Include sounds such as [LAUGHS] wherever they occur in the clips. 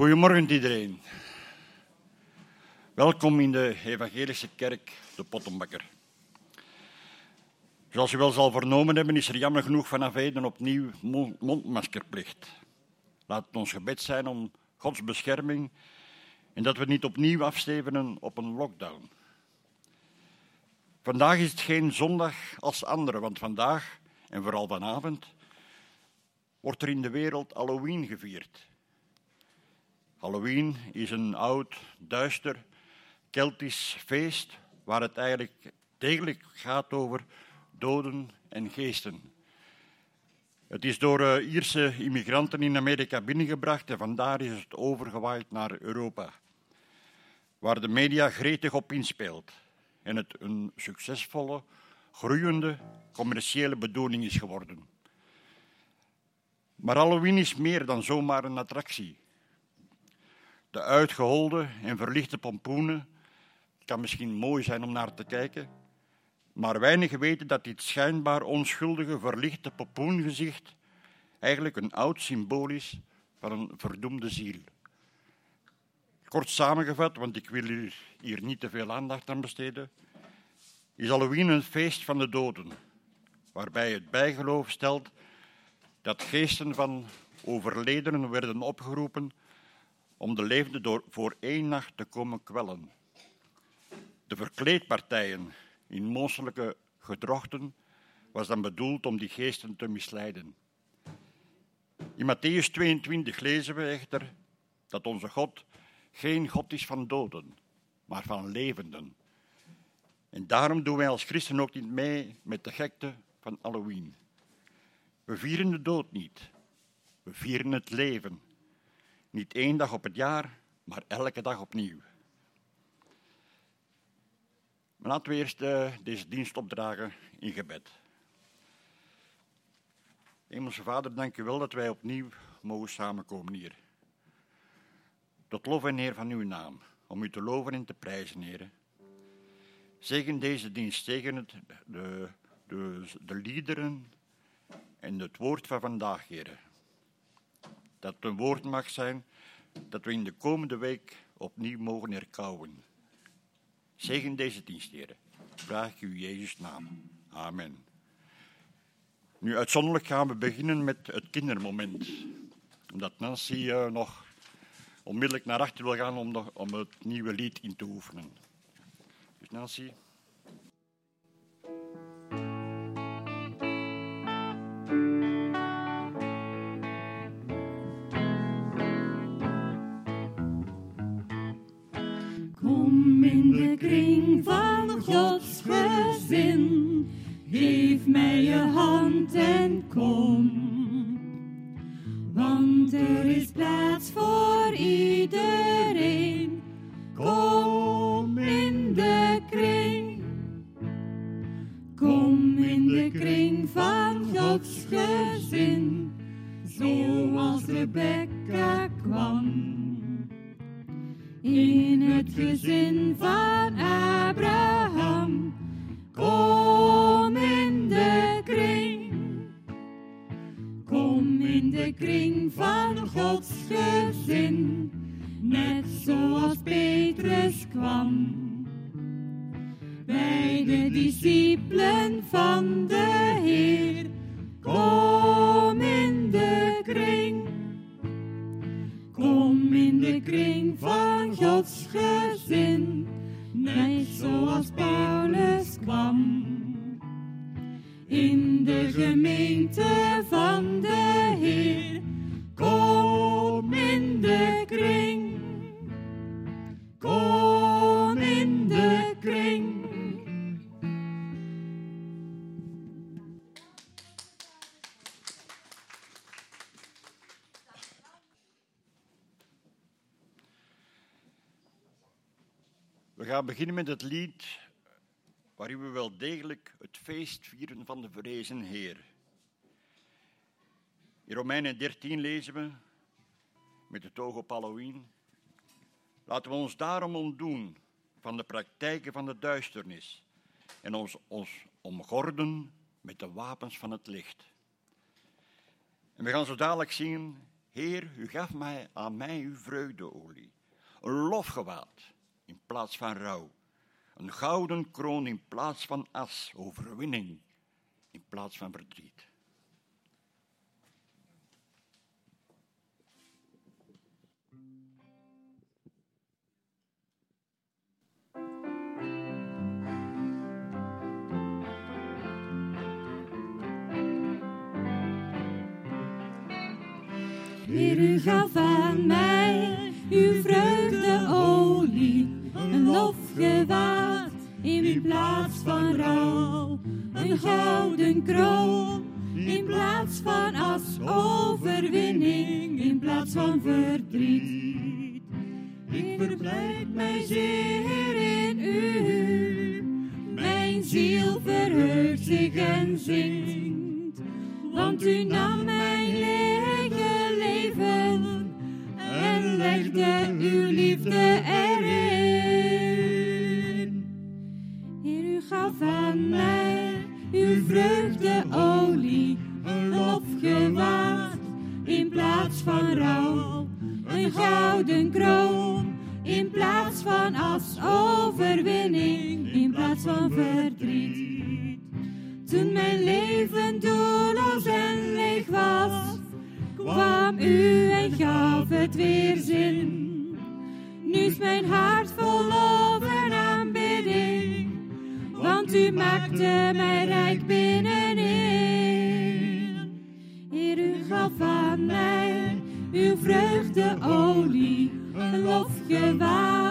Goedemorgen iedereen. Welkom in de Evangelische Kerk, de Pottenbakker. Zoals u wel zal vernomen hebben, is er jammer genoeg vanaf heden opnieuw mondmaskerplicht. Laat het ons gebed zijn om Gods bescherming en dat we niet opnieuw afstevenen op een lockdown. Vandaag is het geen zondag als andere, want vandaag, en vooral vanavond, wordt er in de wereld Halloween gevierd. Halloween is een oud, duister, Keltisch feest waar het eigenlijk degelijk gaat over doden en geesten. Het is door uh, Ierse immigranten in Amerika binnengebracht en vandaar is het overgewaaid naar Europa, waar de media gretig op inspeelt en het een succesvolle, groeiende commerciële bedoeling is geworden. Maar Halloween is meer dan zomaar een attractie. De uitgeholde en verlichte pompoenen kan misschien mooi zijn om naar te kijken, maar weinigen weten dat dit schijnbaar onschuldige, verlichte pompoengezicht eigenlijk een oud symbool is van een verdoemde ziel. Kort samengevat, want ik wil hier niet te veel aandacht aan besteden, is Halloween een feest van de doden, waarbij het bijgeloof stelt dat geesten van overledenen werden opgeroepen om de levenden door voor één nacht te komen kwellen. De verkleedpartijen in monsterlijke gedrochten was dan bedoeld om die geesten te misleiden. In Matthäus 22 lezen we echter dat onze God geen God is van doden, maar van levenden. En daarom doen wij als christen ook niet mee met de gekte van Halloween. We vieren de dood niet. We vieren het leven. Niet één dag op het jaar, maar elke dag opnieuw. Maar laten we eerst uh, deze dienst opdragen in gebed. Hemelse Vader, dank u wel dat wij opnieuw mogen samenkomen hier. Tot lof en eer van uw naam, om u te loven en te prijzen, heren. Zegen deze dienst, zegen het, de, de, de liederen en het woord van vandaag, heren. Dat een woord mag zijn dat we in de komende week opnieuw mogen herkauwen. Zegen deze dienst, heren. Vraag ik u Jezus' naam. Amen. Nu, uitzonderlijk gaan we beginnen met het kindermoment. Omdat Nancy uh, nog onmiddellijk naar achter wil gaan om, om het nieuwe lied in te oefenen. Dus Nancy. In de kring van Gods gezin, geef mij je hand en kom. Want er is plaats voor iedereen. Kom in de kring. Kom in de kring van Gods gezin, zoals Rebecca kwam. In het gezin van Abraham, kom in de kring. Kom in de kring van Gods gezin, net zoals Petrus kwam. Bij de discipelen van de Heer, kom de kring van Gods gezin, net zoals Paulus kwam. In de gemeente van de Heer, kom in de kring. Gaan beginnen met het lied waarin we wel degelijk het feest vieren van de verrezen Heer. In Romeinen 13 lezen we, met het oog op Halloween, laten we ons daarom ontdoen van de praktijken van de duisternis en ons, ons omgorden met de wapens van het licht. En we gaan zo dadelijk zingen, Heer, u gaf mij aan mij uw vreugdeolie, een lofgewaad in plaats van rouw, een gouden kroon in plaats van as, overwinning in plaats van verdriet. Heer, u gaf aan mij plaats van rouw, een gouden kroon in plaats van as, overwinning in plaats van verdriet. Ik verblijd mij zeer in u, mijn ziel verheugt zich en zingt, want u nam overwinning in plaats van verdriet. Toen mijn leven doelloos en leeg was, kwam u en gaf het weer zin. Nu is mijn hart vol lof en aanbidding, want u maakte mij rijk binnenin. Heer, u gaf aan mij uw vreugdeolie, een lofgewaad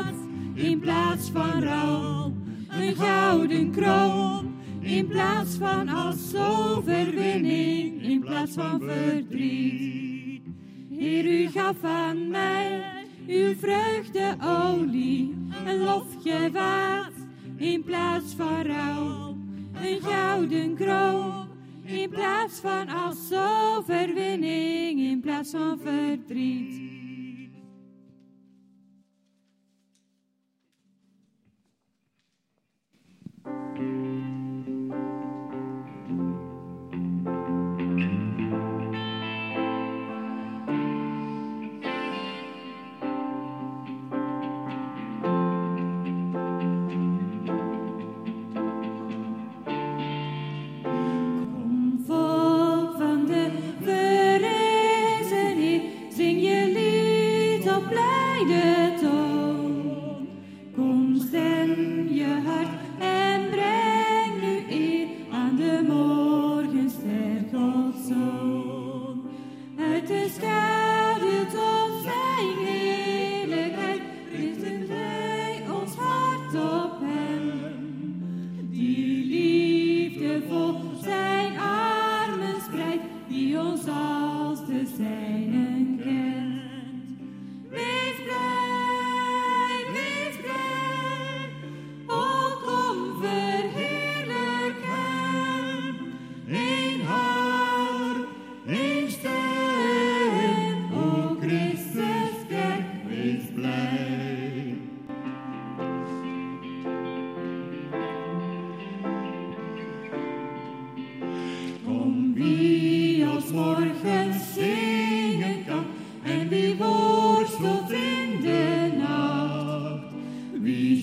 in plaats van rouw, een gouden kroon in plaats van als overwinning, in plaats van verdriet. Heer, u gaf aan mij uw vreugdeolie, een lofgewaad in plaats van rouw, een gouden kroon in plaats van als overwinning, in plaats van verdriet.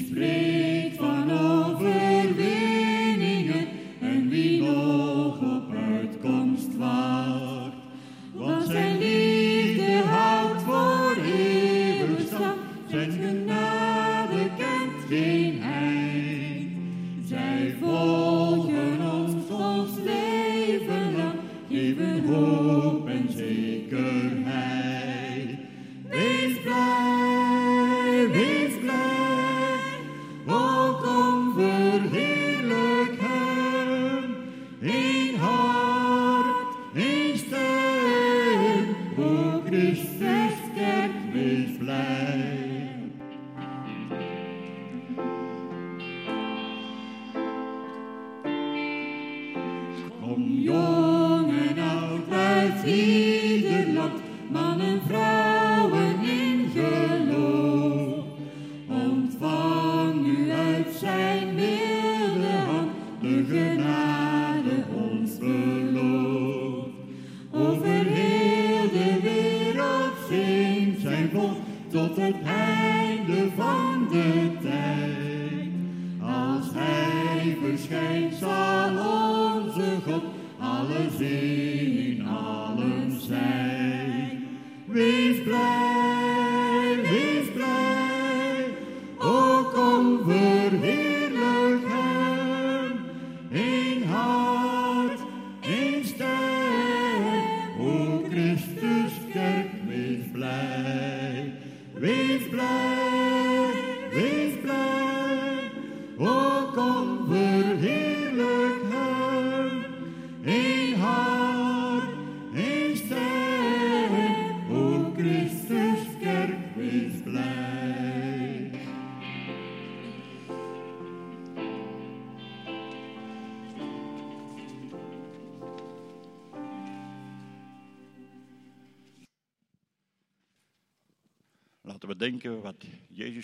Spreekt van overwinningen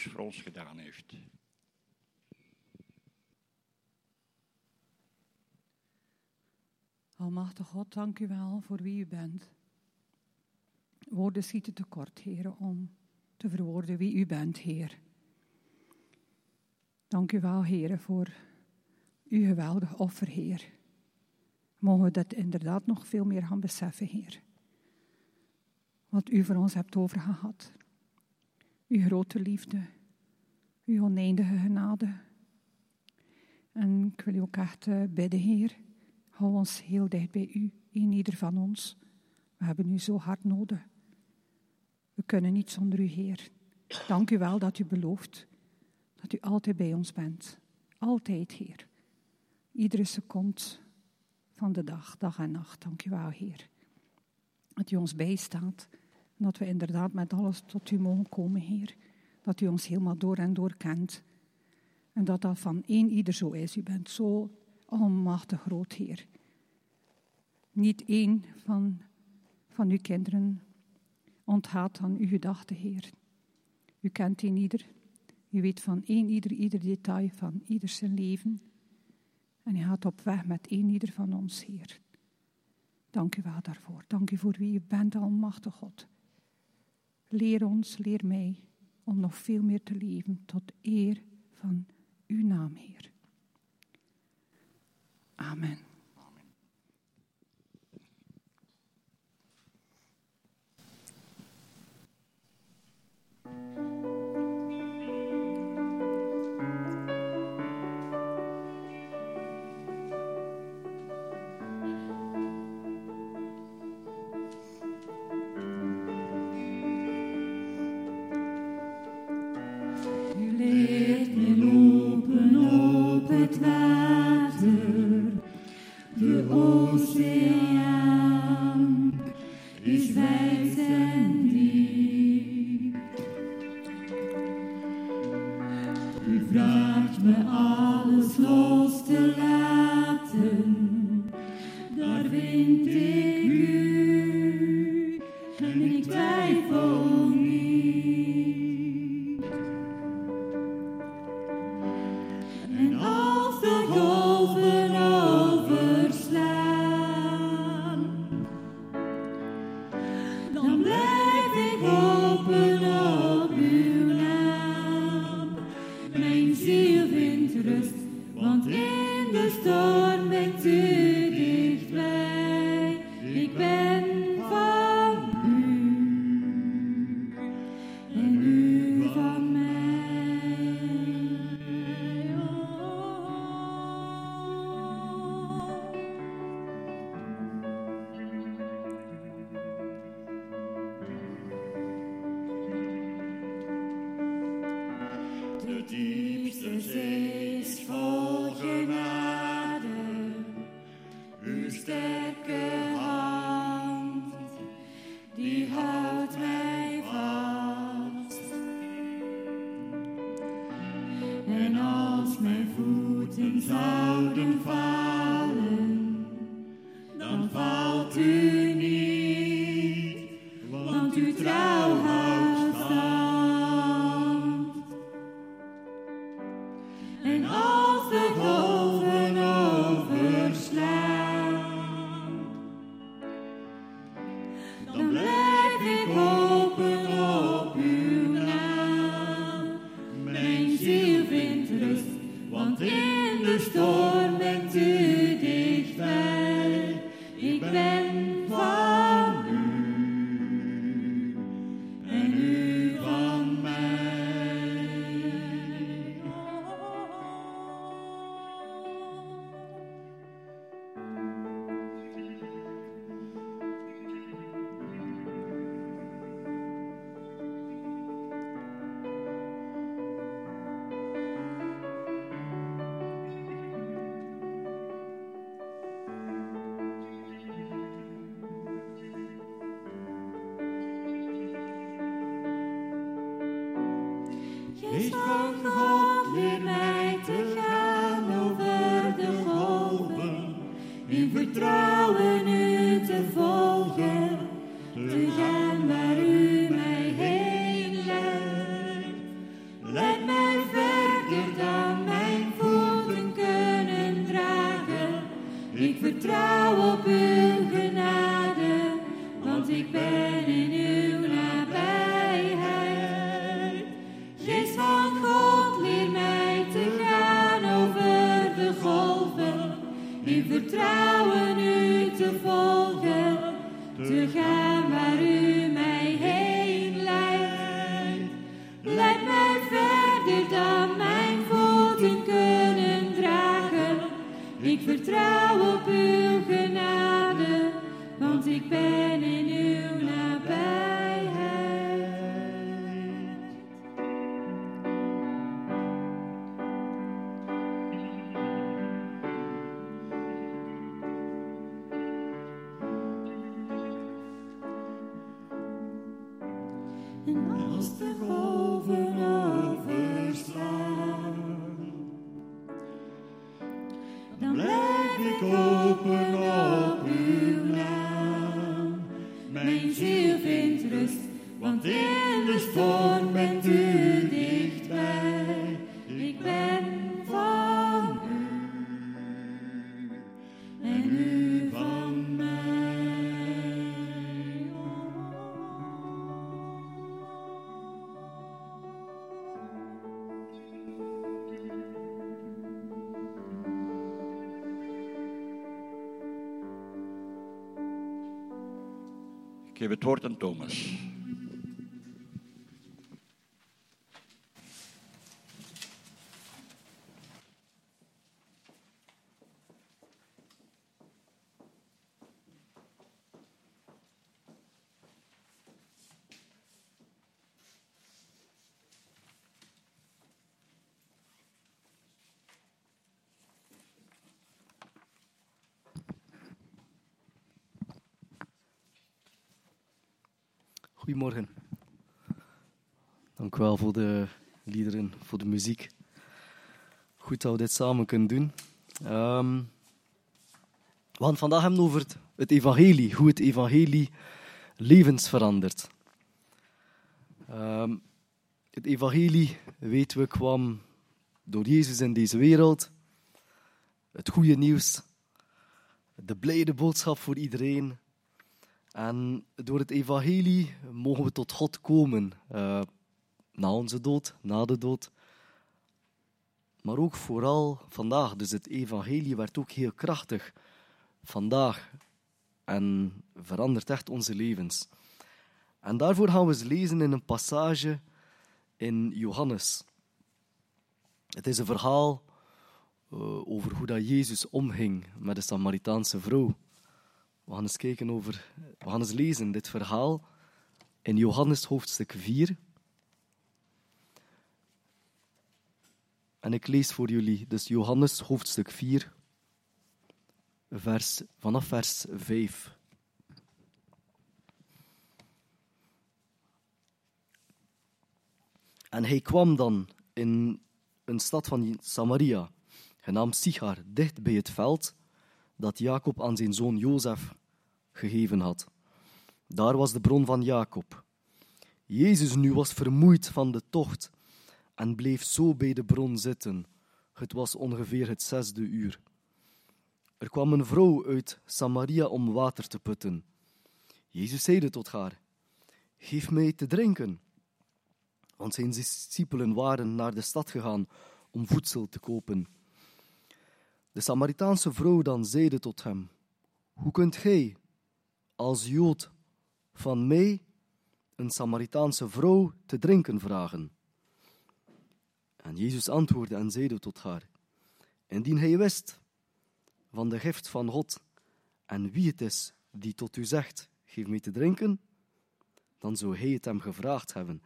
Jezus voor ons gedaan heeft. Almachtig God, dank u wel voor wie u bent. Woorden schieten tekort, Heer, om te verwoorden wie u bent, Heer. Dank u wel, Heer, voor uw geweldig offer, Heer. Mogen we dat inderdaad nog veel meer gaan beseffen, Heer. Wat u voor ons hebt overgehad. Uw grote liefde, uw oneindige genade. En ik wil u ook echt bidden, Heer. Hou ons heel dicht bij u, in ieder van ons. We hebben u zo hard nodig. We kunnen niet zonder u, Heer. Dank u wel dat u belooft dat u altijd bij ons bent. Altijd, Heer. Iedere seconde van de dag, dag en nacht. Dank u wel, Heer. Dat u ons bijstaat. Dat we inderdaad met alles tot u mogen komen, Heer. Dat u ons helemaal door en door kent. En dat dat van één ieder zo is. U bent zo almachtig groot, Heer. Niet één van, van uw kinderen onthaalt aan uw gedachten, Heer. U kent een ieder. U weet van één ieder, ieder detail van ieder zijn leven. En u gaat op weg met één ieder van ons, Heer. Dank u wel daarvoor. Dank u voor wie u bent, Almachtig God. Leer ons, leer mij, om nog veel meer te leven tot eer van uw naam, Heer. Amen. De diepste zee is Het woord aan Thomas. Goedemorgen. Dank u wel voor de liederen, voor de muziek. Goed dat we dit samen kunnen doen. We gaan vandaag hebben over het, evangelie, hoe het evangelie levens verandert. Ehm, het evangelie, weten we, kwam door Jezus in deze wereld. Het goede nieuws, de blijde boodschap voor iedereen. En door het evangelie mogen we tot God komen. eh, na onze dood, na de dood. Maar ook vooral vandaag. Dus het evangelie werd ook heel krachtig vandaag. En verandert echt onze levens. En daarvoor gaan we eens lezen in een passage in Johannes. Het is een verhaal eh, over hoe dat Jezus omging met de Samaritaanse vrouw. We gaan eens kijken over, we gaan eens lezen dit verhaal in Johannes hoofdstuk 4. En ik lees voor jullie, dus Johannes hoofdstuk 4, vers, vanaf vers 5. En hij kwam dan in een stad van Samaria, genaamd Sichar, dicht bij het veld dat Jacob aan zijn zoon Jozef gegeven had. Daar was de bron van Jacob. Jezus nu was vermoeid van de tocht en bleef zo bij de bron zitten. Het was ongeveer het zesde uur. Er kwam een vrouw uit Samaria om water te putten. Jezus zeide tot haar: Geef mij te drinken. Want zijn discipelen waren naar de stad gegaan om voedsel te kopen. De Samaritaanse vrouw dan zeide tot hem: Hoe kunt gij, als Jood, van mij, een Samaritaanse vrouw, te drinken vragen? En Jezus antwoordde en zeide tot haar: Indien hij wist van de gift van God en wie het is die tot u zegt: Geef mij te drinken, dan zou hij het hem gevraagd hebben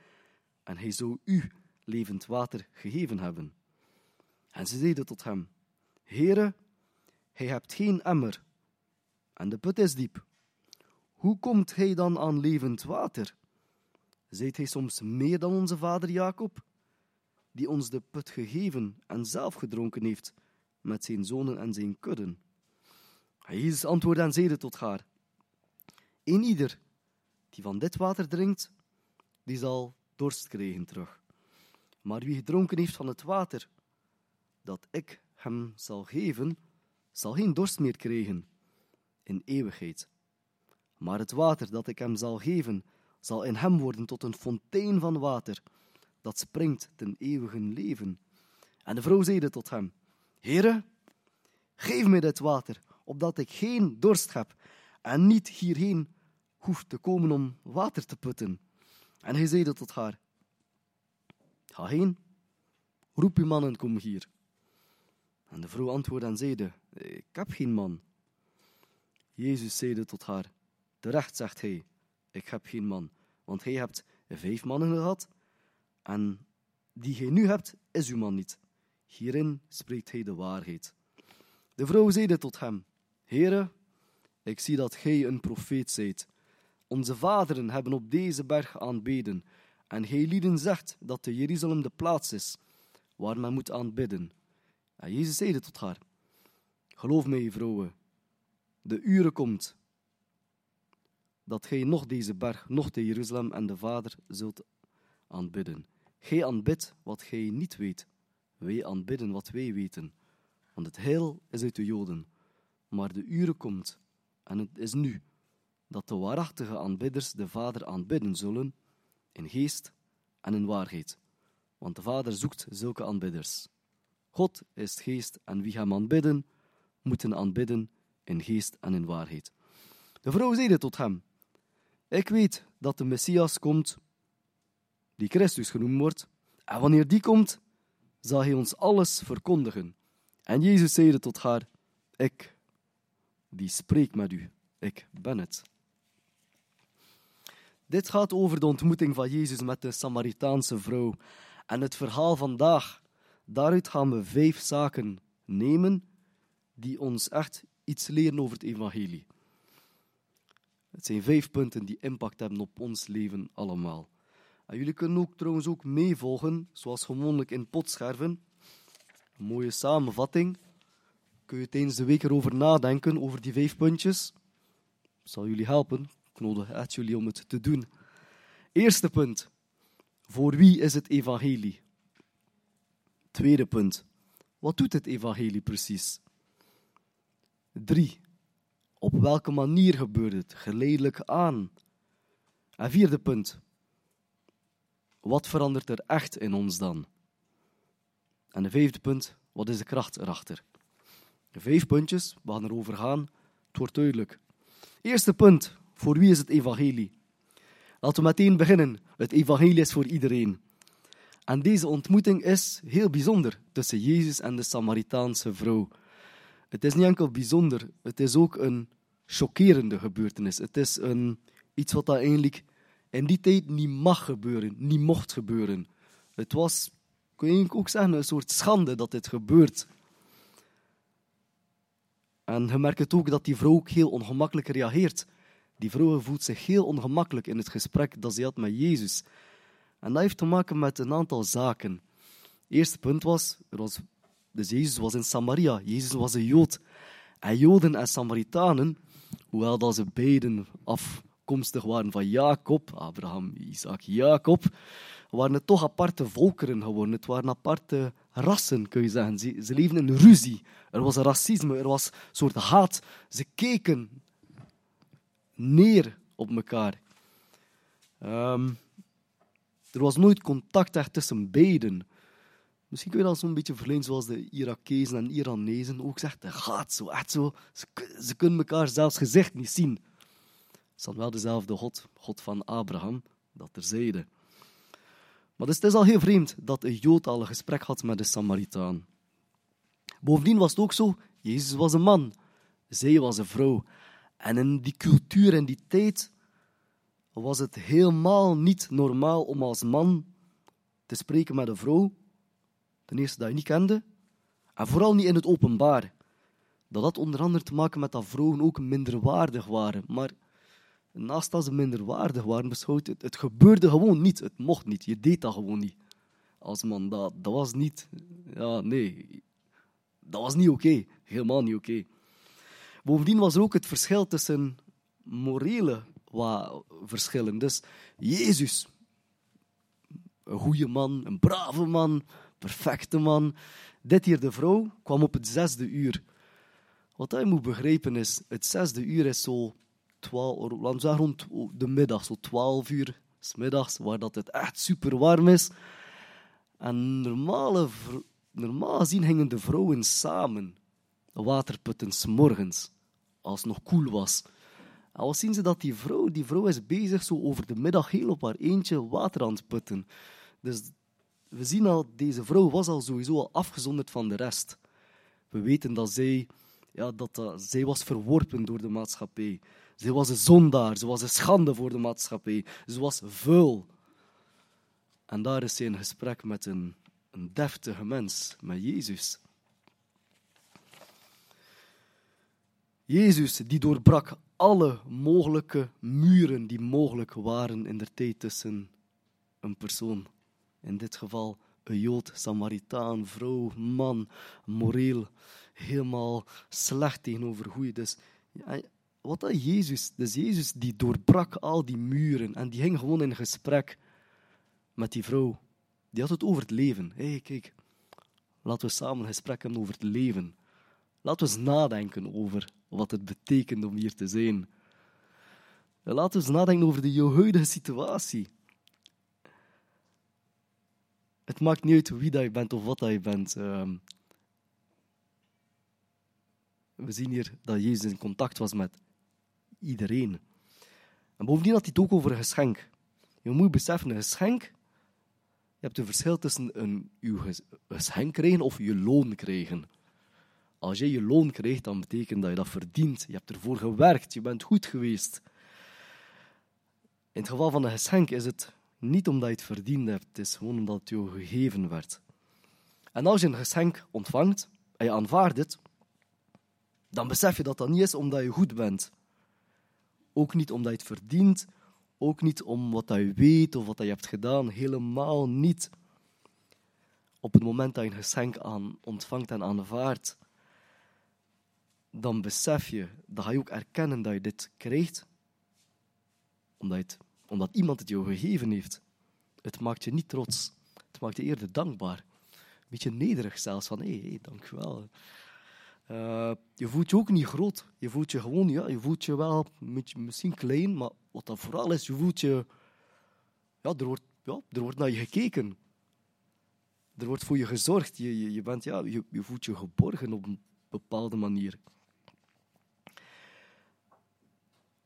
en hij zou u levend water gegeven hebben. En ze zeiden tot hem: Heere, hij hebt geen emmer en de put is diep. Hoe komt hij dan aan levend water? Zijt hij soms meer dan onze vader Jacob, die ons de put gegeven en zelf gedronken heeft met zijn zonen en zijn kudden? En Jezus antwoordde en zeide tot haar: Een ieder die van dit water drinkt, die zal dorst krijgen terug. Maar wie gedronken heeft van het water dat ik hem zal geven, zal geen dorst meer krijgen in eeuwigheid. Maar het water dat ik hem zal geven, zal in hem worden tot een fontein van water, dat springt ten eeuwigen leven. En de vrouw zeide tot hem, Heere, geef mij dit water, opdat ik geen dorst heb en niet hierheen hoef te komen om water te putten. En hij zeide tot haar, Ga heen, roep uw man en kom hier. En de vrouw antwoordde en zeide, Ik heb geen man. Jezus zeide tot haar, Terecht, zegt hij, ik heb geen man, want hij hebt vijf mannen gehad, en die gij nu hebt, is uw man niet. Hierin spreekt hij de waarheid. De vrouw zeide tot hem, Heere, ik zie dat gij een profeet zijt. Onze vaderen hebben op deze berg aanbeden, en gij lieden zegt dat de Jeruzalem de plaats is waar men moet aanbidden. En Jezus zeide tot haar, Geloof mij, vrouwen, de uren komt dat gij nog deze berg, nog de Jeruzalem en de Vader zult aanbidden. Gij aanbidt wat gij niet weet, wij aanbidden wat wij weten. Want het heil is uit de Joden. Maar de uren komt, en het is nu, dat de waarachtige aanbidders de Vader aanbidden zullen, in geest en in waarheid. Want de Vader zoekt zulke aanbidders. God is geest, en wie hem aanbidden, moeten aanbidden in geest en in waarheid. De vrouw zeide tot hem: Ik weet dat de Messias komt, die Christus genoemd wordt, en wanneer die komt, zal hij ons alles verkondigen. En Jezus zeide tot haar: Ik, die spreek met u, ik ben het. Dit gaat over de ontmoeting van Jezus met de Samaritaanse vrouw. En het verhaal vandaag, daaruit gaan we vijf zaken nemen die ons echt iets leren over het evangelie. Het zijn vijf punten die impact hebben op ons leven allemaal. En jullie kunnen ook trouwens ook meevolgen, zoals gewoonlijk in potscherven. Een mooie samenvatting. Kun je tijdens de week erover nadenken, over die vijf puntjes. Dat zal jullie helpen. Ik nodig echt jullie om het te doen. Eerste punt. Voor wie is het evangelie? Tweede punt. Wat doet het evangelie precies? Drie. Op welke manier gebeurt het? Geleidelijk aan. En vierde punt. Wat verandert er echt in ons dan? En de vijfde punt. Wat is de kracht erachter? De vijf puntjes, we gaan erover gaan. Het wordt duidelijk. Eerste punt. Voor wie is het evangelie? Laten we meteen beginnen. Het evangelie is voor iedereen. En deze ontmoeting is heel bijzonder tussen Jezus en de Samaritaanse vrouw. Het is niet enkel bijzonder, het is ook een chockerende gebeurtenis. Het is een, iets wat eigenlijk in die tijd niet mag gebeuren, niet mocht gebeuren. Het was, kun je ook zeggen, een soort schande dat dit gebeurt. En je merkt ook dat die vrouw ook heel ongemakkelijk reageert. Die vrouw voelt zich heel ongemakkelijk in het gesprek dat ze had met Jezus. En dat heeft te maken met een aantal zaken. Het eerste punt was, er was dus Jezus was in Samaria. Jezus was een Jood. En Joden en Samaritanen, hoewel dat ze beiden afkomstig waren van Jacob, Abraham, Isaac, Jacob, waren het toch aparte volkeren geworden. Het waren aparte rassen, kun je zeggen. Ze, leefden in ruzie. Er was racisme, er was een soort haat. Ze keken neer op elkaar. Um, er was nooit contact echt tussen beiden. Misschien kun je dat zo'n beetje vergelijken zoals de Irakezen en Iranezen. Ook zegt, dat gaat zo, echt zo. Ze, kunnen elkaar zelfs gezicht niet zien. Het is dan wel dezelfde God, God van Abraham, dat zeide. Maar dus het is al heel vreemd dat een Jood al een gesprek had met de Samaritaan. Bovendien was het ook zo, Jezus was een man, zij was een vrouw. En in die cultuur en die tijd was het helemaal niet normaal om als man te spreken met een vrouw Ten eerste dat je niet kende. En vooral niet in het openbaar. Dat had onder andere te maken met dat vrouwen ook minderwaardig waren. Maar naast dat ze minderwaardig waren, beschouwd het, gebeurde gewoon niet. Het mocht niet. Je deed dat gewoon niet. Als man, dat, dat was niet... Ja, nee. Dat was niet oké. Helemaal niet oké. Bovendien was er ook het verschil tussen morele wat verschillen. Dus Jezus, een goede man, een brave man, perfecte man. Dit hier, de vrouw, kwam op het zesde uur. Wat je moet begrijpen is, het zesde uur is zo 12, laten we rond de middag, zo 12 uur s middags, waar dat het echt super warm is. En normale, normaal gezien gingen de vrouwen samen waterputten s morgens, als het nog koel was. En wat zien ze dat die vrouw, die vrouw is bezig zo over de middag heel op haar eentje water aan het putten. Dus we zien al, deze vrouw was al sowieso al afgezonderd van de rest. We weten dat zij, ja, dat, zij was verworpen door de maatschappij. Zij was een zondaar, ze was een schande voor de maatschappij. Ze was vuil. En daar is zij in gesprek met een, een deftige mens, met Jezus. Jezus die doorbrak alle mogelijke muren die mogelijk waren in de tijd tussen een persoon. In dit geval een Jood, Samaritaan, vrouw, man, moreel, helemaal slecht tegenover goeie. Dus wat dat Jezus, dus Jezus die doorbrak al die muren en die ging gewoon in gesprek met die vrouw. Die had het over het leven. Hé, hey, kijk, laten we samen een gesprek hebben over het leven. Laten we eens nadenken over wat het betekent om hier te zijn. Laten we eens nadenken over de huidige situatie. Het maakt niet uit wie dat je bent of wat dat je bent. Ehm, we zien hier dat Jezus in contact was met iedereen. En bovendien had hij het ook over een geschenk. Je moet beseffen, een geschenk... Je hebt een verschil tussen een, je geschenk krijgen of je loon krijgen. Als je je loon krijgt, dan betekent dat je dat verdient. Je hebt ervoor gewerkt, je bent goed geweest. In het geval van een geschenk is het niet omdat je het verdiend hebt, het is gewoon omdat het je gegeven werd. En als je een geschenk ontvangt en je aanvaardt het, dan besef je dat dat niet is omdat je goed bent. Ook niet omdat je het verdient, ook niet om wat je weet of wat je hebt gedaan, helemaal niet. Op het moment dat je een geschenk aan ontvangt en aanvaardt, dan besef je, dan ga je ook erkennen dat je dit krijgt, omdat, het, omdat iemand het jou gegeven heeft. Het maakt je niet trots, het maakt je eerder dankbaar. Een beetje nederig zelfs, van hé, hey, hey, dank je voelt je ook niet groot. Je voelt je gewoon, ja, je voelt je wel misschien klein, maar wat dat vooral is, je voelt je, ja, er wordt, ja, er wordt naar je gekeken. Er wordt voor je gezorgd. Je, je, je, bent, ja, je, je voelt je geborgen op een bepaalde manier.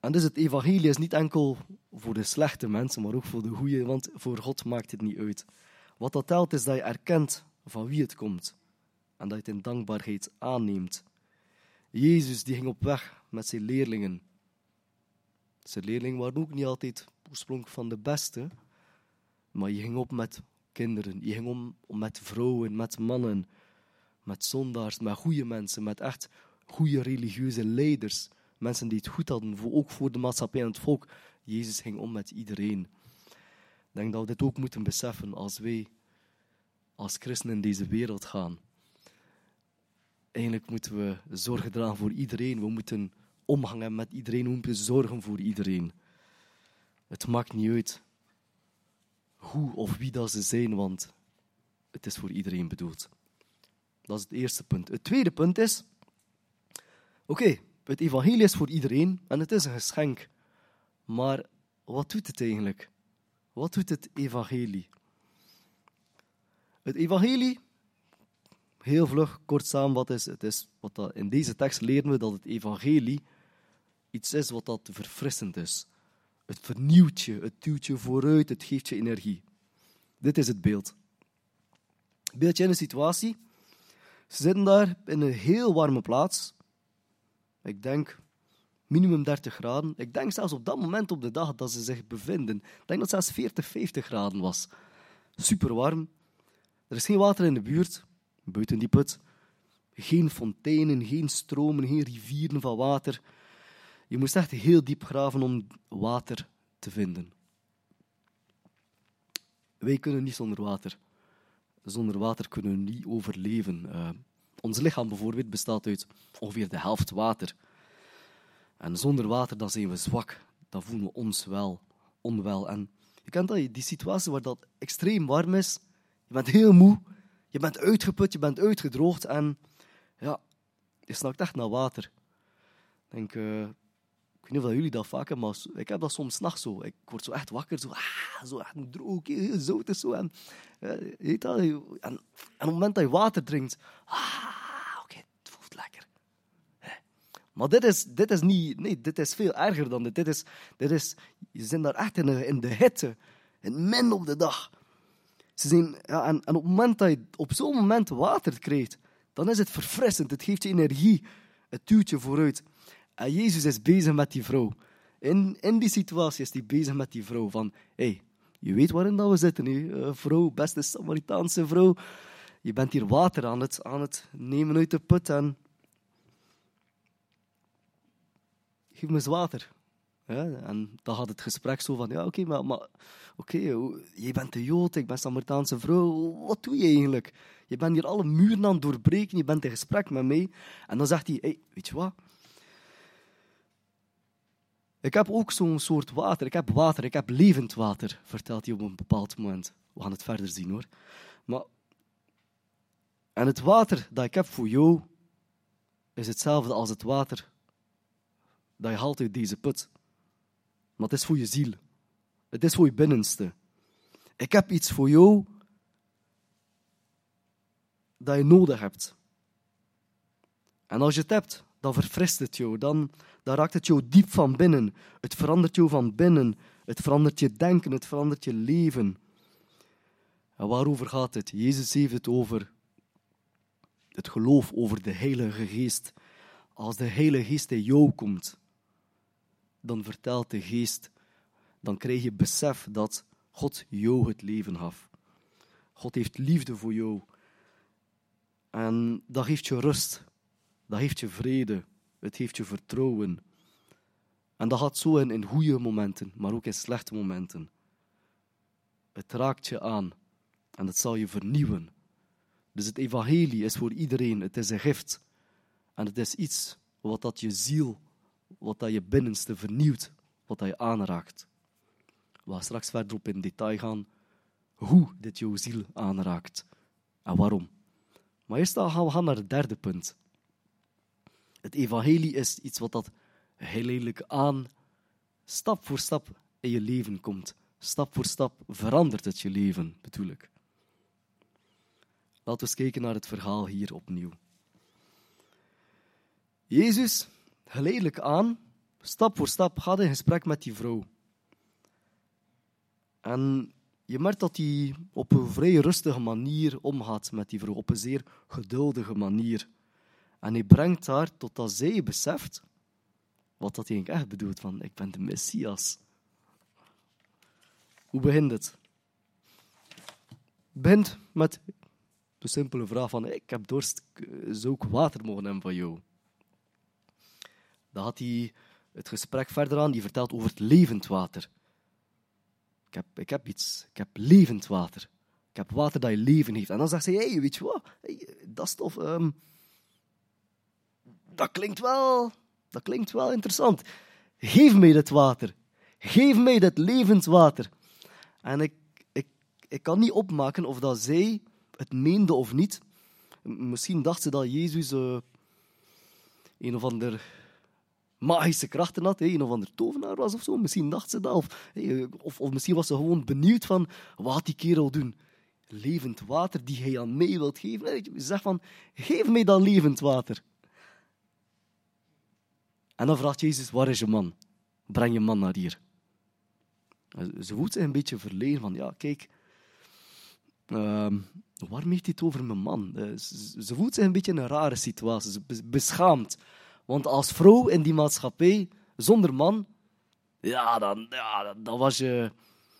En dus het evangelie is niet enkel voor de slechte mensen, maar ook voor de goede, want voor God maakt het niet uit. Wat dat telt is dat je erkent van wie het komt en dat je het in dankbaarheid aanneemt. Jezus die ging op weg met zijn leerlingen. Zijn leerlingen waren ook niet altijd oorspronkelijk van de beste, maar je ging op met kinderen, je ging om, met vrouwen, met mannen, met zondaars, met goede mensen, met echt goede religieuze leiders. Mensen die het goed hadden, ook voor de maatschappij en het volk. Jezus ging om met iedereen. Ik denk dat we dit ook moeten beseffen als wij als christenen in deze wereld gaan. Eigenlijk moeten we zorgen dragen voor iedereen. We moeten omgaan met iedereen. We moeten zorgen voor iedereen. Het maakt niet uit hoe of wie dat ze zijn, want het is voor iedereen bedoeld. Dat is het eerste punt. Het tweede punt is: oké, het evangelie is voor iedereen en het is een geschenk. Maar wat doet het eigenlijk? Wat doet het evangelie? Het evangelie, heel vlug, kort samen, wat is het? Is wat in deze tekst leren we dat het evangelie iets is wat dat verfrissend is. Het vernieuwt je, het duwt je vooruit, het geeft je energie. Dit is het beeld. Beeld je in een situatie. Ze zitten daar in een heel warme plaats. Ik denk minimum 30 graden. Ik denk zelfs op dat moment op de dag dat ze zich bevinden. Ik denk dat het zelfs 40, 50 graden was. Super warm. Er is geen water in de buurt, buiten die put. Geen fonteinen, geen stromen, geen rivieren van water. Je moest echt heel diep graven om water te vinden. Wij kunnen niet zonder water. Zonder water kunnen we niet overleven. Uh, ons lichaam bijvoorbeeld bestaat uit ongeveer de helft water. En zonder water dan zijn we zwak. Dan voelen we ons wel onwel. En je kent dat, die situatie waar dat extreem warm is. Je bent heel moe. Je bent uitgeput, je bent uitgedroogd. En ja, je snakt echt naar water. Ik denk, eh, ik weet niet of jullie dat vaak hebben, maar ik heb dat soms nachts zo. Ik word zo echt wakker, zo, ah, zo echt droog, heel zout is zo. En, weet dat, en, op het moment dat je water drinkt, ah, oké, het voelt lekker. Maar dit is, dit is niet, nee, dit is veel erger dan dit. Dit is, dit is je zit daar echt in de, in de hitte, in min op de dag. Ze zijn, en op het moment dat je op zo'n moment water krijgt, dan is het verfrissend. Het geeft je energie. Het duwt je vooruit. En Jezus is bezig met die vrouw. In, in die situatie is hij bezig met die vrouw. Van, hé, hey, je weet waarin dat we zitten nu. Uh, vrouw, beste Samaritaanse vrouw. Je bent hier water aan het, aan het nemen uit de put. En geef me eens water. Ja, en dan gaat het gesprek zo van, ja, oké, maar, maar oké, je bent een Jood, ik ben Samaritaanse vrouw, wat doe je eigenlijk? Je bent hier alle muren aan het doorbreken, je bent in gesprek met mij. En dan zegt hij, hey, weet je wat? Ik heb ook zo'n soort water, ik heb water, ik heb levend water, vertelt hij op een bepaald moment. We gaan het verder zien hoor. Maar, en het water dat ik heb voor jou, is hetzelfde als het water dat je haalt uit deze put. Maar het is voor je ziel. Het is voor je binnenste. Ik heb iets voor jou dat je nodig hebt. En als je het hebt, dan verfrist het jou. Dan, dan raakt het jou diep van binnen. Het verandert jou van binnen. Het verandert je denken, het verandert je leven. En waarover gaat het? Jezus heeft het over het geloof, over de Heilige Geest. Als de Heilige Geest in jou komt, dan vertelt de Geest, dan krijg je besef dat God jou het leven gaf. God heeft liefde voor jou. En dat geeft je rust, dat geeft je vrede, het geeft je vertrouwen. En dat gaat zo in, in goede momenten, maar ook in slechte momenten. Het raakt je aan en het zal je vernieuwen. Dus het evangelie is voor iedereen, het is een gift. En het is iets wat dat je ziel wat dat je binnenste vernieuwt, wat dat je aanraakt. We gaan straks verder op in detail gaan hoe dit jouw ziel aanraakt en waarom. Maar eerst gaan we gaan naar het derde punt. Het evangelie is iets wat dat heel aan stap voor stap in je leven komt. Stap voor stap verandert het je leven, bedoel ik. Laten we eens kijken naar het verhaal hier opnieuw. Jezus geleidelijk aan, stap voor stap, gaat in gesprek met die vrouw. En je merkt dat hij op een vrij rustige manier omgaat met die vrouw, op een zeer geduldige manier. En hij brengt haar totdat zij beseft wat dat eigenlijk echt bedoelt, van ik ben de Messias. Hoe begint het? Het begint met de simpele vraag van ik heb dorst, zou ik water mogen hebben van jou? Dan had hij het gesprek verder aan, die vertelt over het levend water. Ik heb, ik heb iets, ik heb levend water. Ik heb water dat je leven heeft. En dan zegt ze, hey, weet je wat, dat is tof. Dat, klinkt wel, dat klinkt wel interessant. Geef mij dat water. Geef mij dat levend water. En ik, ik, ik kan niet opmaken of dat zij het meende of niet. Misschien dacht ze dat Jezus uh, een of ander magische krachten had, een of ander tovenaar was of zo. Misschien dacht ze dat. Of, of, misschien was ze gewoon benieuwd van, wat die kerel doen? Levend water die hij aan mij wilt geven. Ze zegt van, geef mij dan levend water. En dan vraagt Jezus, waar is je man? Breng je man naar hier. Ze voelt zich een beetje verlegen van, ja, kijk, uh, waarom heeft het over mijn man? Eh, ze voelt zich een beetje in een rare situatie, ze beschaamd. Want als vrouw in die maatschappij, zonder man, ja, dan, ja, dan was, je,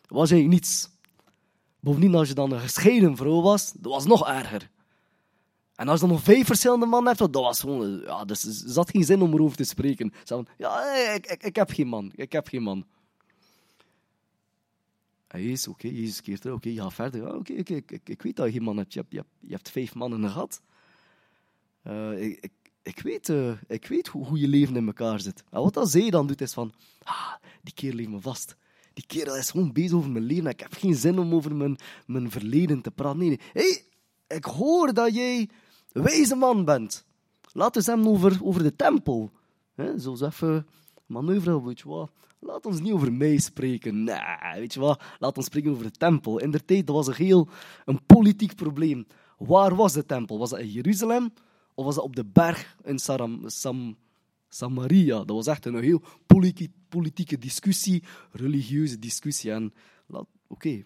was je niets. Bovendien, als je dan een gescheiden vrouw was, dat was nog erger. En als je dan nog vijf verschillende mannen hebt, dat was gewoon... Ja, dus er zat geen zin om erover te spreken. Ze ja, ik, ik, ik, heb geen man. Ik heb geen man. En Jezus, oké, okay, Jezus keert oké, okay, ga verder. Ja, oké, okay, ik, ik, weet dat je geen man hebt. Je hebt, je hebt, je hebt vijf mannen gehad. Uh, ik, ik weet, uh, ik weet hoe, hoe, je leven in elkaar zit. En wat dat zij dan doet, is van, ah, die kerel leeft me vast. Die kerel is gewoon bezig over mijn leven. Ik heb geen zin om over mijn, mijn verleden te praten. Nee, nee. hey, ik hoor dat jij wijze man bent. Laten we hem over, over de tempel. Hè, zo eens even manoeuvre, weet je wat. Laat ons niet over mij spreken. Nee, weet je wat. Laat ons spreken over de tempel. In der tijd dat was een heel een politiek probleem. Waar was de tempel? Was dat in Jeruzalem? Of was dat op de berg in Sam, Samaria? Dat was echt een heel politieke, politieke discussie, religieuze discussie. En oké,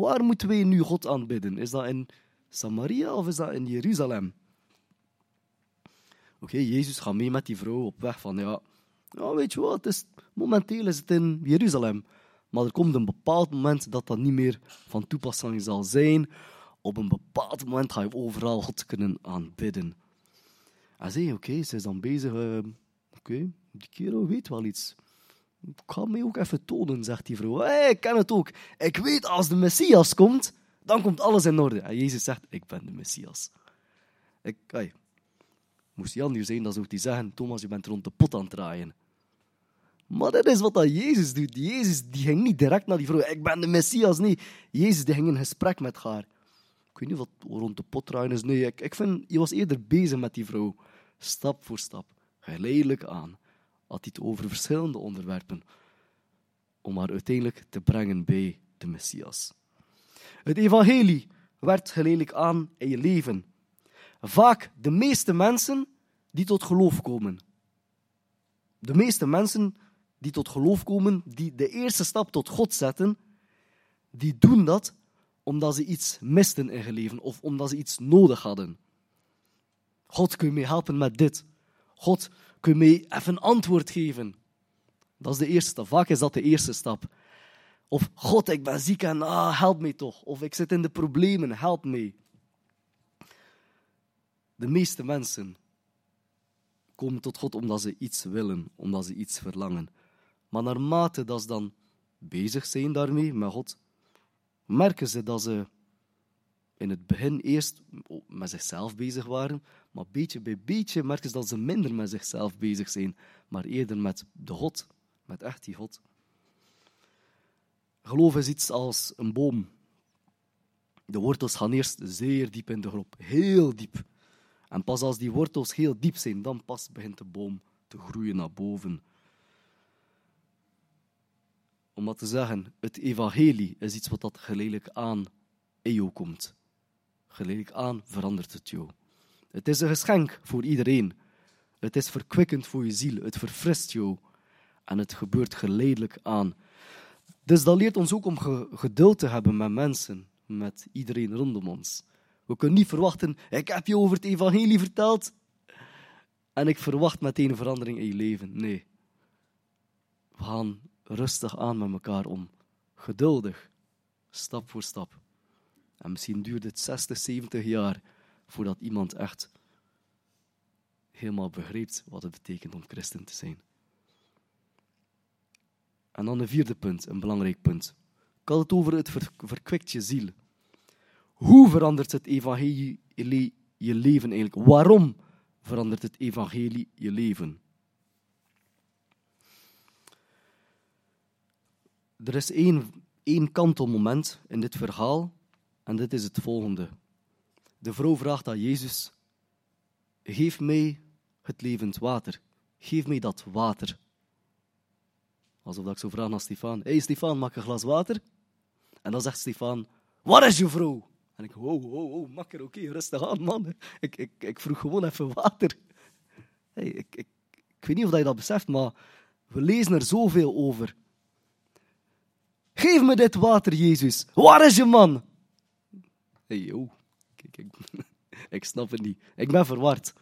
waar moeten wij nu God aanbidden? Is dat in Samaria of is dat in Jeruzalem? Oké, Jezus gaat mee met die vrouw op weg van, ja, ja weet je wat, is, momenteel is het in Jeruzalem. Maar er komt een bepaald moment dat dat niet meer van toepassing zal zijn. Op een bepaald moment ga je overal God kunnen aanbidden. Hij zei, oké, ze is dan bezig. Uh, oké, die kerel weet wel iets. Ik ga mij ook even tonen, zegt die vrouw. Hey, ik ken het ook. Ik weet, als de Messias komt, dan komt alles in orde. En Jezus zegt, ik ben de Messias. Ik, moest Jan hier zijn, dan zou hij zeggen, Thomas, je bent rond de pot aan het draaien. Maar dat is wat dat Jezus doet. Jezus die ging niet direct naar die vrouw, ik ben de Messias. Nee, Jezus die ging in gesprek met haar. Ik weet niet wat rond de pot draaien is. Nee, ik, ik vind, je was eerder bezig met die vrouw. Stap voor stap, geleidelijk aan. Had hij het over verschillende onderwerpen. Om haar uiteindelijk te brengen bij de Messias. Het evangelie werd geleidelijk aan in je leven. Vaak de meeste mensen die tot geloof komen. De meeste mensen die tot geloof komen, die de eerste stap tot God zetten, die doen dat omdat ze iets misten in hun leven of omdat ze iets nodig hadden. God, kun je mij helpen met dit? God, kun je mij even een antwoord geven? Dat is de eerste stap. Vaak is dat de eerste stap. Of God, ik ben ziek en ah, help mij toch. Of ik zit in de problemen, help mij. De meeste mensen komen tot God omdat ze iets willen, omdat ze iets verlangen. Maar naarmate dat ze dan bezig zijn daarmee met God, merken ze dat ze in het begin eerst met zichzelf bezig waren, maar beetje bij beetje merken ze dat ze minder met zichzelf bezig zijn, maar eerder met de God, met echt die God. Geloof is iets als een boom. De wortels gaan eerst zeer diep in de grond, heel diep. En pas als die wortels heel diep zijn, dan pas begint de boom te groeien naar boven. Om wat te zeggen, het evangelie is iets wat dat geleidelijk aan in jou komt. Geleidelijk aan verandert het jou. Het is een geschenk voor iedereen. Het is verkwikkend voor je ziel. Het verfrist jou. En het gebeurt geleidelijk aan. Dus dat leert ons ook om geduld te hebben met mensen, met iedereen rondom ons. We kunnen niet verwachten, ik heb je over het evangelie verteld en ik verwacht meteen een verandering in je leven. Nee. We gaan rustig aan met elkaar om. Geduldig, stap voor stap. En misschien duurt het 60, 70 jaar voordat iemand echt helemaal begrijpt wat het betekent om christen te zijn. En dan een vierde punt, een belangrijk punt. Ik had het over het verkwikt je ziel. Hoe verandert het evangelie je leven eigenlijk? Waarom verandert het evangelie je leven? Er is één, één kantelmoment in dit verhaal en dit is het volgende. De vrouw vraagt aan Jezus, geef mij het levend water. Geef mij dat water. Alsof ik zo vraag aan Stefan, hé hey, Stefan, maak een glas water. En dan zegt Stefan, waar is je vrouw? En ik, wow, wow, wow, makker, oké, rustig aan, man. Ik, ik, ik vroeg gewoon even water. Hey, ik, ik, ik weet niet of je dat beseft, maar we lezen er zoveel over. Geef me dit water, Jezus. Waar is je man? Hey, yo. Ik, [LAUGHS] ik snap het niet. Ik ben verward.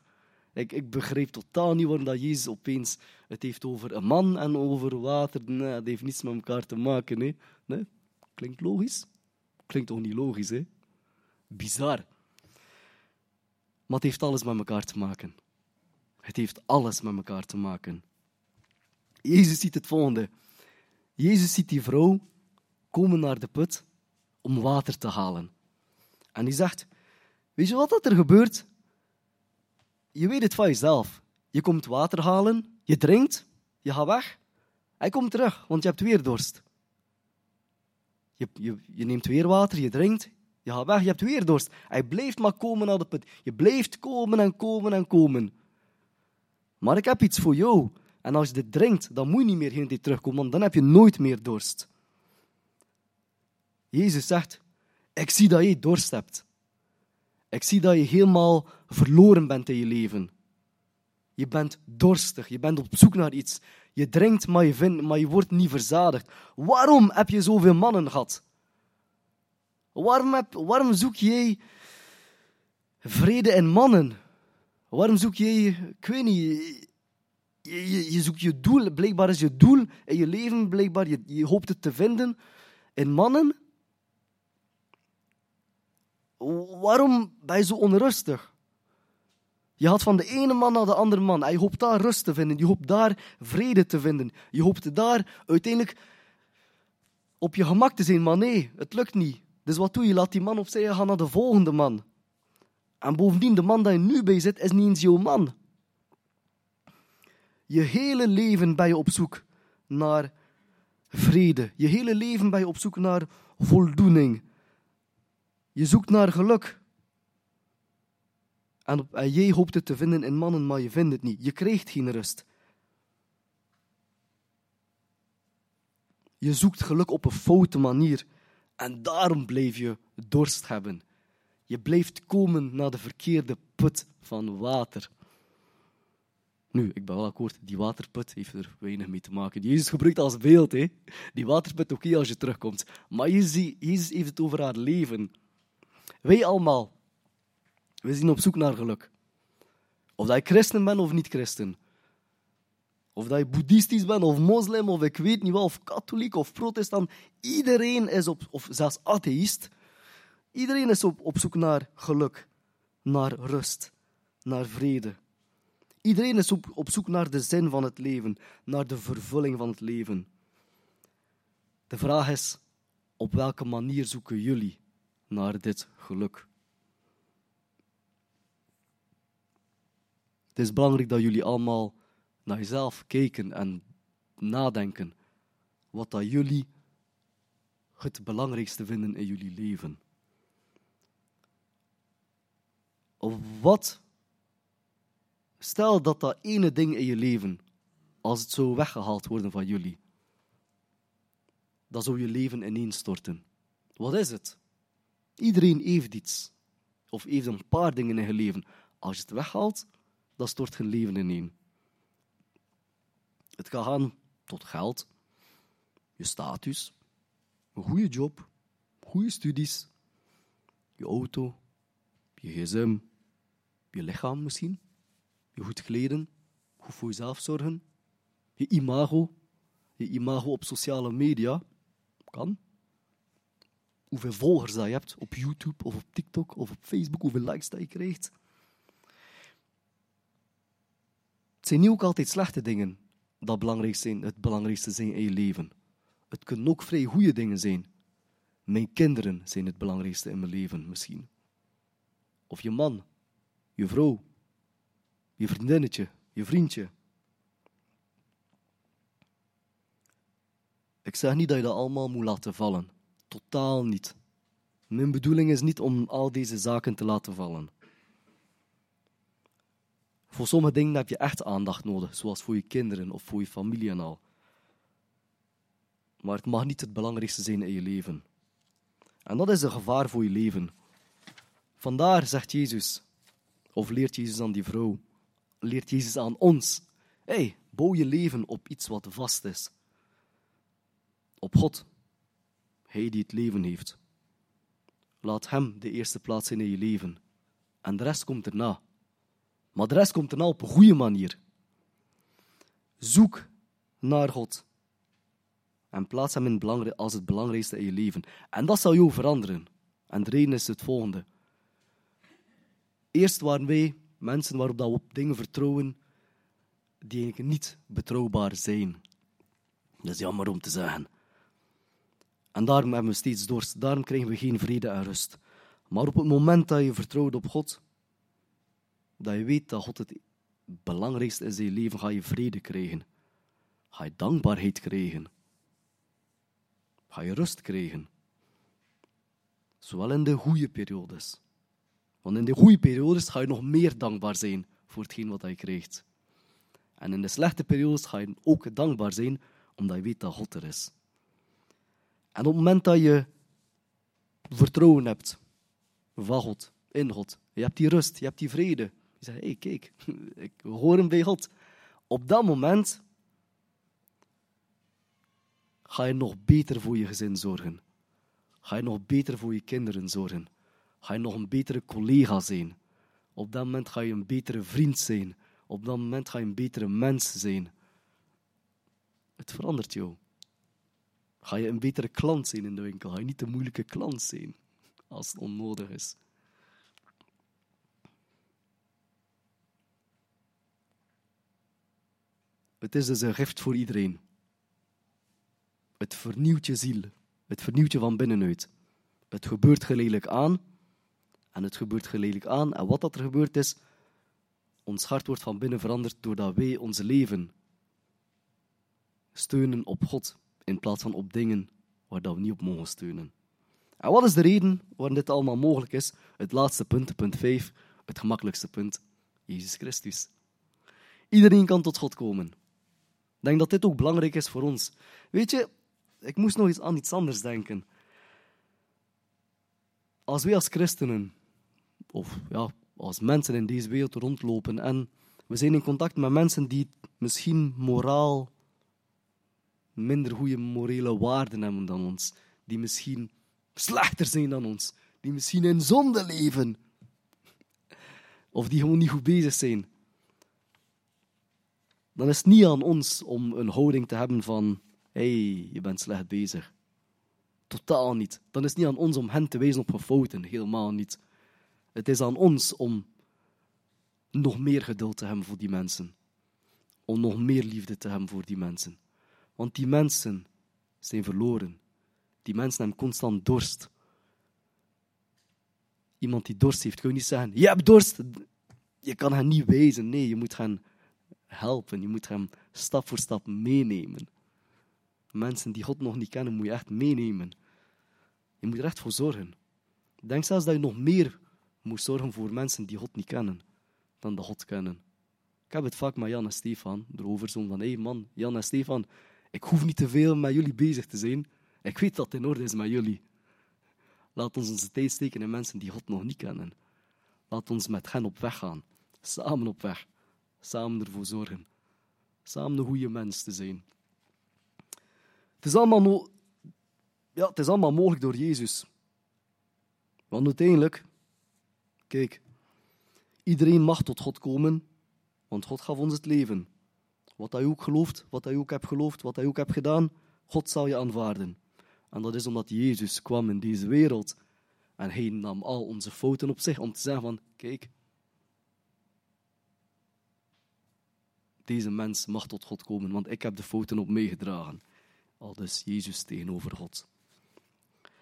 Ik, ik begreep totaal niet waarom dat Jezus opeens het heeft over een man en over water. Nee, dat heeft niets met elkaar te maken. Hè? Nee? Klinkt logisch? Klinkt toch niet logisch, hè? Bizar. Maar het heeft alles met elkaar te maken. Het heeft alles met elkaar te maken. Jezus ziet het volgende. Jezus ziet die vrouw komen naar de put om water te halen. En die zegt, weet je wat er gebeurt? Je weet het van jezelf. Je komt water halen, je drinkt, je gaat weg. Hij komt terug, want je hebt weer dorst. Je, je, je neemt weer water, je drinkt, je gaat weg, je hebt weer dorst. Hij blijft maar komen naar de put. Je blijft komen en komen en komen. Maar ik heb iets voor jou. En als je dit drinkt, dan moet je niet meer tijd terugkomen, want dan heb je nooit meer dorst. Jezus zegt, ik zie dat je dorst hebt. Ik zie dat je helemaal verloren bent in je leven. Je bent dorstig, je bent op zoek naar iets. Je drinkt, maar je, vindt, maar je wordt niet verzadigd. Waarom heb je zoveel mannen gehad? Waarom, waarom zoek jij vrede in mannen? Waarom zoek jij, ik weet niet, je, je, je, zoekt je doel. Blijkbaar is je doel in je leven, blijkbaar, je, je hoopt het te vinden in mannen. Waarom ben je zo onrustig? Je gaat van de ene man naar de andere man. Je hoopt daar rust te vinden. Je hoopt daar vrede te vinden. Je hoopt daar uiteindelijk op je gemak te zijn. Maar nee, het lukt niet. Dus wat doe je? Laat die man opzij gaan naar de volgende man. En bovendien, de man die je nu bij zit, is niet eens jouw man. Je hele leven ben je op zoek naar vrede. Je hele leven ben je op zoek naar voldoening. Je zoekt naar geluk. En, en jij hoopt het te vinden in mannen, maar je vindt het niet. Je krijgt geen rust. Je zoekt geluk op een foute manier. En daarom blijf je dorst hebben. Je blijft komen naar de verkeerde put van water. Nu, ik ben wel akkoord, die waterput heeft er weinig mee te maken. Jezus gebruikt als beeld, hè. Die waterput, oké, als je terugkomt. Maar Jezus, Jezus heeft het over haar leven. Wij allemaal, we zijn op zoek naar geluk. Of dat je christen bent of niet christen. Of dat je boeddhistisch bent of moslim of ik weet niet wel, of katholiek of protestant. Iedereen is op, of zelfs atheïst. Iedereen is op, op zoek naar geluk, naar rust, naar vrede. Iedereen is op, op zoek naar de zin van het leven, naar de vervulling van het leven. De vraag is, op welke manier zoeken jullie naar dit geluk? Het is belangrijk dat jullie allemaal naar jezelf kijken en nadenken wat dat jullie het belangrijkste vinden in jullie leven. Of wat, stel dat dat ene ding in je leven, als het zou weggehaald worden van jullie, dan zou je leven ineenstorten. Wat is het? Iedereen heeft iets. Of heeft een paar dingen in je leven. Als je het weghaalt, dan stort je leven ineen. Het kan gaan tot geld, je status, een goede job, goede studies, je auto, je gsm, je lichaam misschien, je goed kleden, goed voor jezelf zorgen, je imago, je imago op sociale media, kan. Hoeveel volgers dat je hebt op YouTube of op TikTok of op Facebook, hoeveel likes dat je krijgt. Het zijn niet ook altijd slechte dingen dat belangrijk zijn, het belangrijkste zijn in je leven. Het kunnen ook vrij goede dingen zijn. Mijn kinderen zijn het belangrijkste in mijn leven misschien. Of je man, je vrouw, je vriendinnetje, je vriendje. Ik zeg niet dat je dat allemaal moet laten vallen. Totaal niet. Mijn bedoeling is niet om al deze zaken te laten vallen. Voor sommige dingen heb je echt aandacht nodig, zoals voor je kinderen of voor je familie en al. Maar het mag niet het belangrijkste zijn in je leven. En dat is een gevaar voor je leven. Vandaar zegt Jezus, of leert Jezus aan die vrouw, leert Jezus aan ons: hey, bouw je leven op iets wat vast is. Op God, Hij die het leven heeft. Laat Hem de eerste plaats in je leven. En de rest komt erna. Maar de rest komt erna op een goede manier. Zoek naar God. En plaats Hem in als het belangrijkste in je leven. En dat zal jou veranderen. En de reden is het volgende. Eerst waren wij mensen waarop we op dingen vertrouwen die eigenlijk niet betrouwbaar zijn. Dat is jammer om te zeggen. En daarom hebben we steeds dorst. Daarom krijgen we geen vrede en rust. Maar op het moment dat je vertrouwt op God, dat je weet dat God het belangrijkste is in je leven, ga je vrede krijgen. Ga je dankbaarheid krijgen. Ga je rust krijgen. Zowel in de goede periodes. Want in de goede periodes ga je nog meer dankbaar zijn voor hetgeen wat je krijgt. En in de slechte periodes ga je ook dankbaar zijn, omdat je weet dat God er is. En op het moment dat je vertrouwen hebt van God, in God, je hebt die rust, je hebt die vrede. Je zegt, hé, hey, kijk, [LAUGHS] ik hoor hem bij God. Op dat moment ga je nog beter voor je gezin zorgen. Ga je nog beter voor je kinderen zorgen. Ga je nog een betere collega zijn. Op dat moment ga je een betere vriend zijn. Op dat moment ga je een betere mens zijn. Het verandert jou. Ga je een betere klant zijn in de winkel. Ga je niet de moeilijke klant zijn als het onnodig is. Het is dus een gift voor iedereen. Het vernieuwt je ziel. Het vernieuwt je van binnenuit. Het gebeurt geleidelijk aan. En het gebeurt geleidelijk aan. En wat dat er gebeurd is, ons hart wordt van binnen veranderd doordat wij ons leven steunen op God in plaats van op dingen waar dat we niet op mogen steunen. En wat is de reden waarom dit allemaal mogelijk is? Het laatste punt, punt 5, het gemakkelijkste punt, Jezus Christus. Iedereen kan tot God komen. Ik denk dat dit ook belangrijk is voor ons. Weet je, ik moest nog eens aan iets anders denken. Als wij als christenen, of ja, als mensen in deze wereld rondlopen en we zijn in contact met mensen die misschien moraal minder goede morele waarden hebben dan ons, die misschien slechter zijn dan ons, die misschien in zonde leven, of die gewoon niet goed bezig zijn, dan is het niet aan ons om een houding te hebben van hey, je bent slecht bezig. Totaal niet. Dan is het niet aan ons om hen te wijzen op hun fouten, helemaal niet. Het is aan ons om nog meer geduld te hebben voor die mensen. Om nog meer liefde te hebben voor die mensen. Want die mensen zijn verloren. Die mensen hebben constant dorst. Iemand die dorst heeft, kun je niet zeggen: Je hebt dorst. Je kan hen niet wijzen. Nee, je moet hen helpen. Je moet hem stap voor stap meenemen. Mensen die God nog niet kennen, moet je echt meenemen. Je moet er echt voor zorgen. Denk zelfs dat je nog meer moet zorgen voor mensen die God niet kennen, dan de God kennen. Ik heb het vaak met Jan en Stefan erover, zo van, hé hey man, Jan en Stefan, ik hoef niet te veel met jullie bezig te zijn. Ik weet dat het in orde is met jullie. Laat ons onze tijd steken in mensen die God nog niet kennen. Laat ons met hen op weg gaan. Samen op weg. Samen ervoor zorgen. Samen een goede mens te zijn. Het is allemaal, ja, het is allemaal mogelijk door Jezus. Want uiteindelijk, kijk, iedereen mag tot God komen, want God gaf ons het leven. Wat hij ook gelooft, wat hij ook hebt geloofd, wat hij ook hebt gedaan, God zal je aanvaarden. En dat is omdat Jezus kwam in deze wereld en hij nam al onze fouten op zich om te zeggen van, kijk, deze mens mag tot God komen, want ik heb de fouten op meegedragen. Al dus Jezus tegenover God.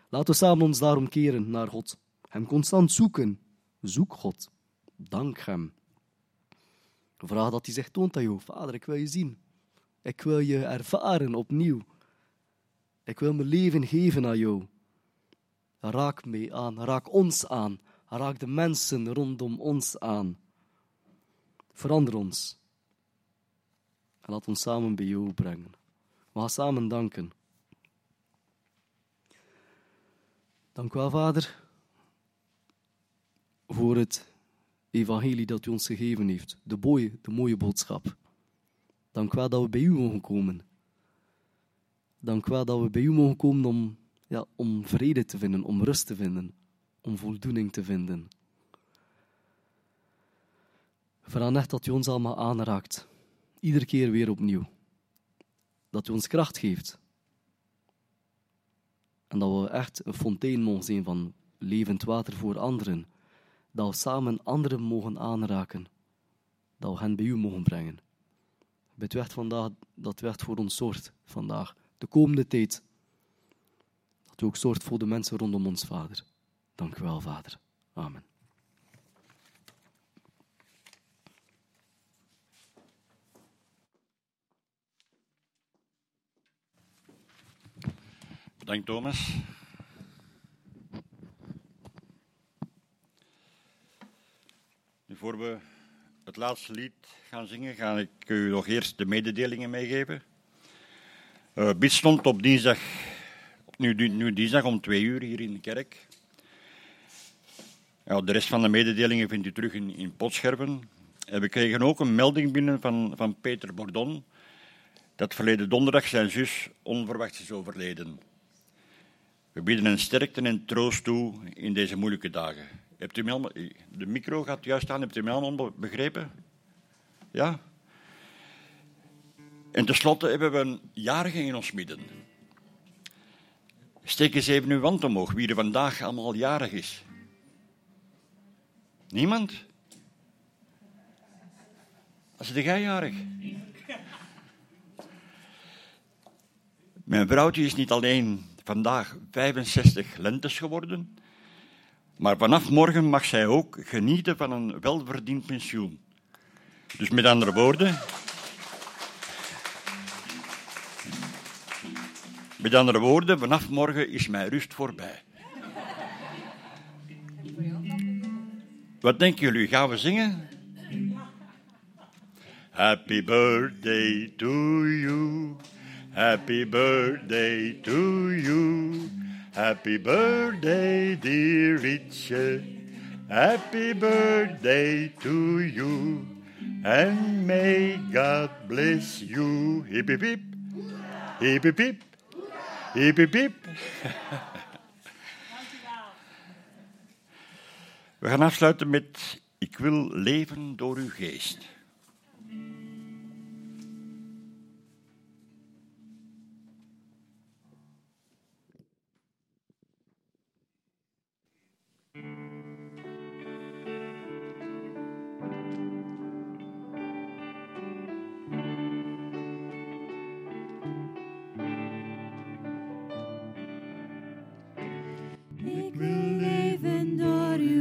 Laten we samen ons daarom keren naar God. Hem constant zoeken. Zoek God. Dank Hem. Vraag dat Hij zich toont aan jou. Vader, ik wil je zien. Ik wil je ervaren opnieuw. Ik wil mijn leven geven aan jou. Raak mij aan. Raak ons aan. Raak de mensen rondom ons aan. Verander ons. En laat ons samen bij jou brengen. We gaan samen danken. Dank u wel, Vader, voor het evangelie dat u ons gegeven heeft. De mooie, de mooie boodschap. Dank u wel dat we bij u mogen komen. Dank u wel dat we bij u mogen komen om, ja, om vrede te vinden, om rust te vinden, om voldoening te vinden. Vooral echt dat u ons allemaal aanraakt. Iedere keer weer opnieuw. Dat u ons kracht geeft. En dat we echt een fontein mogen zijn van levend water voor anderen. Dat we samen anderen mogen aanraken. Dat we hen bij u mogen brengen. U echt vandaag dat echt voor ons zorgt vandaag. De komende tijd. Dat u ook zorgt voor de mensen rondom ons, Vader. Dank u wel, Vader. Amen. Bedankt, Thomas. Voor we het laatste lied gaan zingen, ga ik u nog eerst de mededelingen meegeven. Uh, Bid stond op dinsdag, nu, nu dinsdag om twee uur hier in de kerk. Ja, de rest van de mededelingen vindt u terug in, in potscherven. En we kregen ook een melding binnen van, van Peter Bordon dat verleden donderdag zijn zus onverwachts is overleden. We bieden een sterkte en troost toe in deze moeilijke dagen. Hebt u allemaal, de micro gaat juist aan, hebt u me allemaal begrepen? Ja? En tenslotte hebben we een jarige in ons midden. Steek eens even uw wand omhoog, wie er vandaag allemaal jarig is. Niemand? Als de jij jarig? Mijn vrouwtje is niet alleen vandaag 65 lentes geworden, maar vanaf morgen mag zij ook genieten van een welverdiend pensioen. Dus met andere woorden. Met andere woorden, vanaf morgen is mijn rust voorbij. Wat denken jullie? Gaan we zingen? Happy birthday to you. Happy birthday to you. Happy birthday, dear Richard. Happy birthday to you. And may God bless you. Hip hip hip. Hip hip hip. We gaan afsluiten met Ik wil leven door uw geest.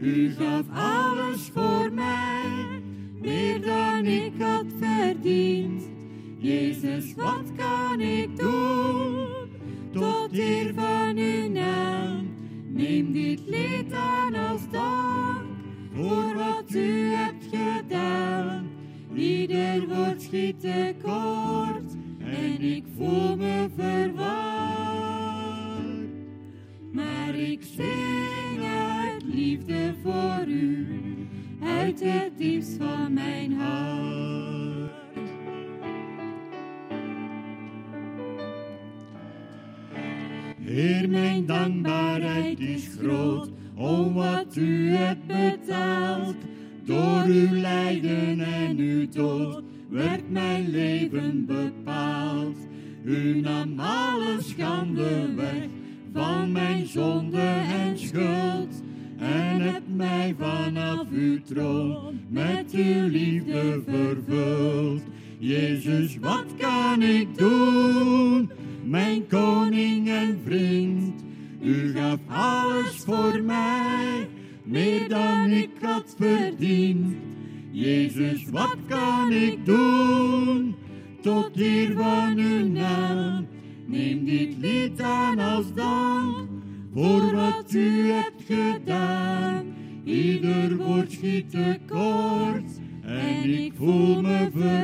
U gaf alles voor mij, meer dan ik had verdiend. Jezus, wat kan ik doen tot eer van uw naam? Neem dit lied aan als dank voor wat u hebt gedaan. Ieder woord schiet tekort en ik voel me verward. Maar ik zweer liefde voor u uit het diepst van mijn hart. Heer, mijn dankbaarheid is groot, om wat u hebt betaald. Door uw lijden en uw dood werd mijn leven bepaald. U nam alle schande weg van mijn zonde en schuld en hebt mij vanaf uw troon met uw liefde vervuld. Jezus, wat kan ik doen, mijn koning en vriend? U gaf alles voor mij, meer dan ik had verdiend. Jezus, wat kan ik doen, tot hier van uw naam? Neem dit lied aan als dank zing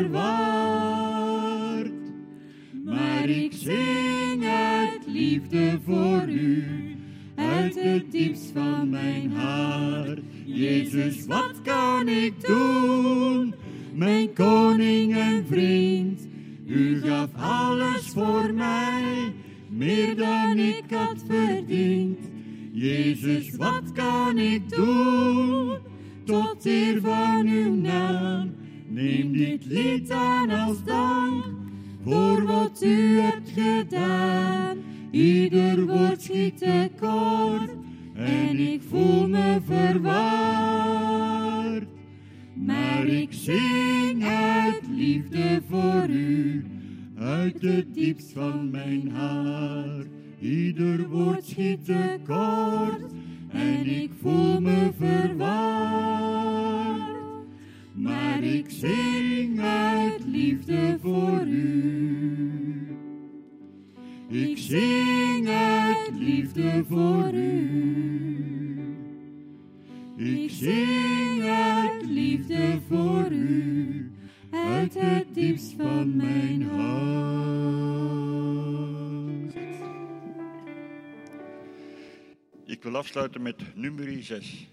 met nummer 6.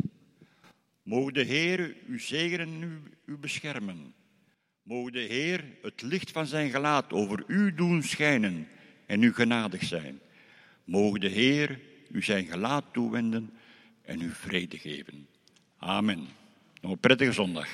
Mogen de Heer u zegenen en u, u beschermen. Mogen de Heer het licht van zijn gelaat over u doen schijnen en u genadig zijn. Mogen de Heer u zijn gelaat toewenden en u vrede geven. Amen. Nog een prettige zondag.